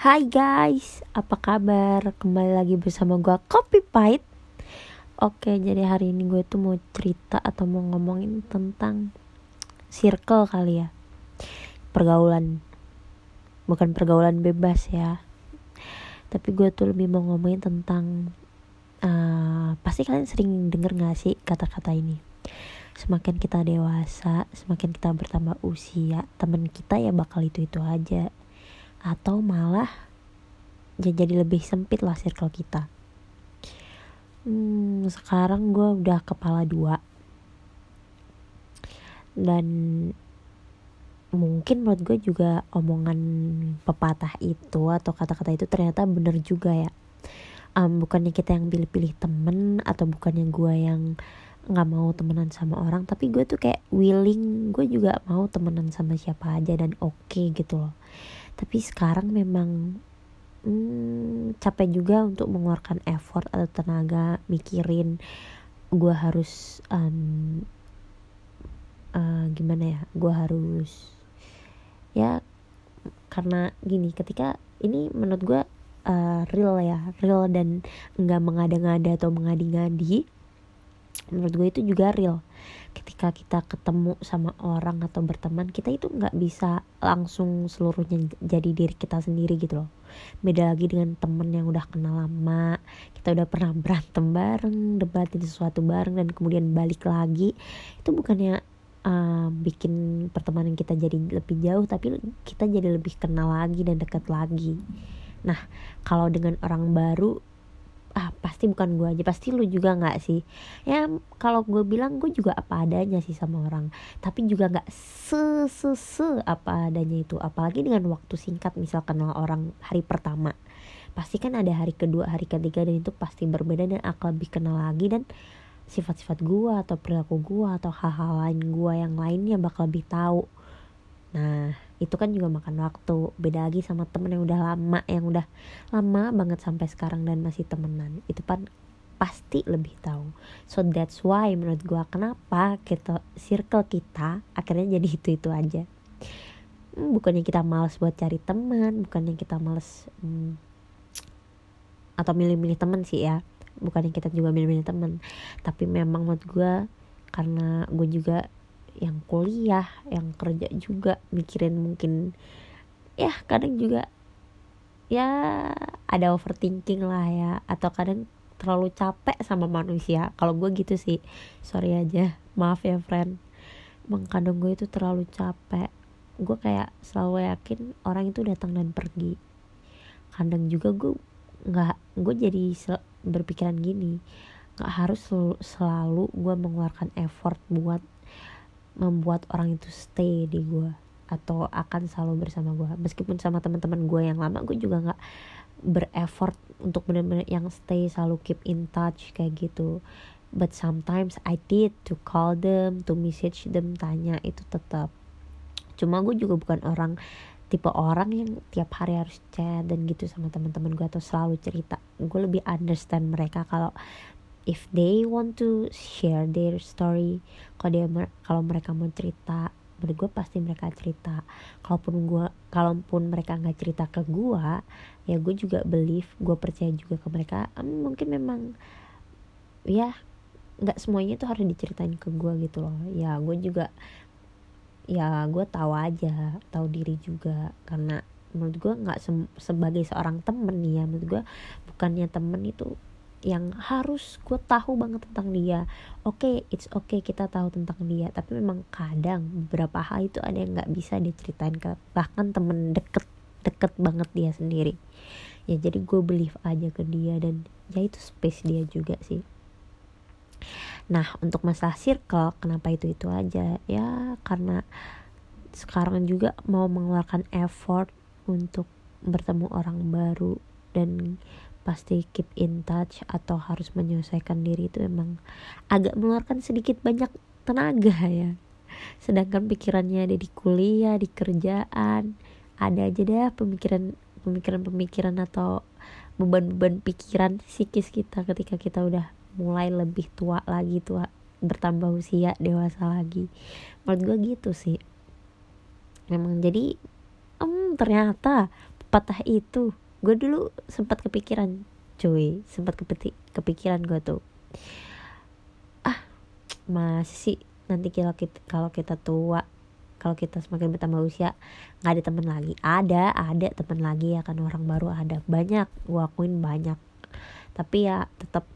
Hai guys, apa kabar? Kembali lagi bersama gue Copy Pite Oke, jadi hari ini gue tuh mau cerita atau mau ngomongin tentang circle kali ya. Pergaulan. Bukan pergaulan bebas ya. Tapi gue tuh lebih mau ngomongin tentang uh, Pasti kalian sering denger gak sih kata-kata ini? Semakin kita dewasa, semakin kita bertambah usia Temen kita ya bakal itu-itu aja atau malah ya jadi lebih sempit lah circle kita. Hmm, sekarang gue udah kepala dua. Dan mungkin menurut gue juga omongan pepatah itu atau kata-kata itu ternyata bener juga ya. Um, bukannya kita yang pilih-pilih temen atau bukannya gue yang nggak mau temenan sama orang tapi gue tuh kayak willing gue juga mau temenan sama siapa aja dan oke okay gitu loh. Tapi sekarang memang hmm, capek juga untuk mengeluarkan effort atau tenaga mikirin gue harus um, uh, gimana ya gue harus ya karena gini ketika ini menurut gue uh, real ya real dan nggak mengada-ngada atau mengadi-ngadi menurut gue itu juga real. Ketika kita ketemu sama orang atau berteman kita itu nggak bisa langsung seluruhnya jadi diri kita sendiri gitu loh. Beda lagi dengan temen yang udah kenal lama kita udah pernah berantem bareng debatin sesuatu bareng dan kemudian balik lagi. Itu bukannya uh, bikin pertemanan kita jadi lebih jauh tapi kita jadi lebih kenal lagi dan dekat lagi. Nah kalau dengan orang baru ah pasti bukan gue aja pasti lu juga nggak sih? Ya kalau gue bilang gue juga apa adanya sih sama orang. Tapi juga nggak se se se apa adanya itu. Apalagi dengan waktu singkat misal kenal orang hari pertama. Pasti kan ada hari kedua hari ketiga dan itu pasti berbeda dan akan lebih kenal lagi dan sifat-sifat gue atau perilaku gue atau hal-hal lain gue yang lainnya bakal lebih tahu. Nah itu kan juga makan waktu. Beda lagi sama temen yang udah lama yang udah lama banget sampai sekarang dan masih temenan. Itu kan pasti lebih tahu. So that's why menurut gue kenapa kita circle kita akhirnya jadi itu itu aja. Hmm, bukannya kita males buat cari teman bukannya kita males hmm, atau milih-milih teman sih ya. Bukannya kita juga milih-milih teman. Tapi memang menurut gue karena gue juga yang kuliah yang kerja juga mikirin mungkin ya kadang juga ya ada overthinking lah ya atau kadang terlalu capek sama manusia. Kalau gue gitu sih sorry aja maaf ya friend. Emang kadang gue itu terlalu capek. Gue kayak selalu yakin orang itu datang dan pergi. Kadang juga gue nggak gue jadi berpikiran gini. Nggak harus selalu gue mengeluarkan effort buat membuat orang itu stay di gue atau akan selalu bersama gue meskipun sama teman-teman gue yang lama gue juga nggak bereffort untuk benar-benar yang stay selalu keep in touch kayak gitu. But sometimes I did to call them to message them tanya itu tetap. Cuma gue juga bukan orang tipe orang yang tiap hari harus chat dan gitu sama teman-teman gue atau selalu cerita. Gue lebih understand mereka kalau if they want to share their story kalau dia kalau mereka mau cerita menurut gue pasti mereka cerita. Kalaupun gue kalaupun mereka nggak cerita ke gue ya gue juga believe gue percaya juga ke mereka. Hmm, mungkin memang ya nggak semuanya itu harus diceritain ke gue gitu loh. Ya gue juga ya gue tahu aja tahu diri juga. Karena menurut gue nggak se sebagai seorang temen nih ya menurut gue bukannya temen itu yang harus gue tahu banget tentang dia. Oke okay, it's okay kita tahu tentang dia tapi memang kadang beberapa hal itu ada yang nggak bisa diceritain ke bahkan temen deket deket banget dia sendiri. Ya jadi gue believe aja ke dia dan ya itu space dia juga sih. Nah untuk masalah circle kenapa itu itu aja? Ya karena sekarang juga mau mengeluarkan effort untuk bertemu orang baru dan pasti keep in touch atau harus menyelesaikan diri itu emang agak mengeluarkan sedikit banyak tenaga ya. Sedangkan pikirannya ada di kuliah di kerjaan ada aja deh pemikiran pemikiran pemikiran atau beban-beban pikiran psikis kita ketika kita udah mulai lebih tua lagi tua bertambah usia dewasa lagi. Menurut gue gitu sih. Memang jadi um, ternyata sepatah itu gue dulu sempat kepikiran cuy. Sempat kepikiran gue tuh. Ah masih sih nanti kalau kita kalau kita tua kalau kita semakin bertambah usia nggak ada teman lagi? Ada ada teman lagi ya kan? Orang baru ada. Banyak gue akuin banyak. Tapi ya tetap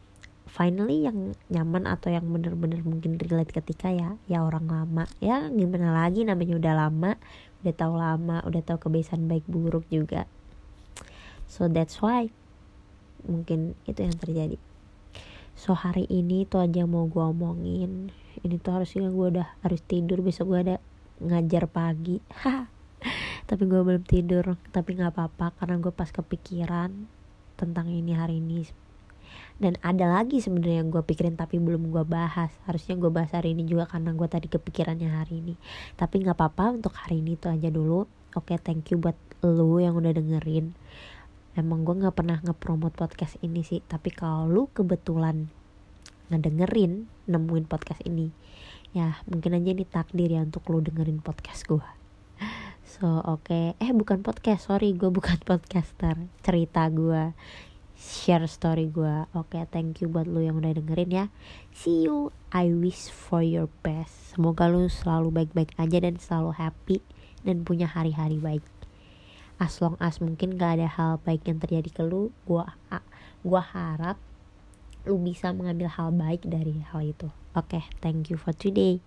finally yang nyaman atau yang bener-bener mungkin relate ketika ya ya orang lama. Ya gimana lagi? Namanya udah lama udah tahu lama udah tahu kebiasaan baik buruk juga so that's why mungkin itu yang terjadi. So hari ini tuh aja mau gue omongin. Ini tuh harusnya gue udah harus tidur. Besok gue ada ngajar pagi. Tapi gue belum tidur. Tapi nggak apa-apa karena gue pas kepikiran tentang ini hari ini. Dan ada lagi sebenarnya yang gue pikirin tapi belum gue bahas. Harusnya gue bahas hari ini juga karena gue tadi kepikirannya hari ini. Tapi nggak apa-apa untuk hari ini itu aja dulu. Oke okay, thank you buat lu yang udah dengerin emang gue nggak pernah ngepromot podcast ini sih tapi kalau lu kebetulan ngedengerin nemuin podcast ini ya mungkin aja ini takdir ya untuk lu dengerin podcast gue so oke. Okay. eh bukan podcast sorry gue bukan podcaster. Cerita gue share story gue oke okay, thank you buat lu yang udah dengerin ya. See you I wish for your best. Semoga lu selalu baik-baik aja dan selalu happy dan punya hari-hari baik as long as mungkin gak ada hal baik yang terjadi ke lu gue gua harap lu bisa mengambil hal baik dari hal itu. Oke okay, thank you for today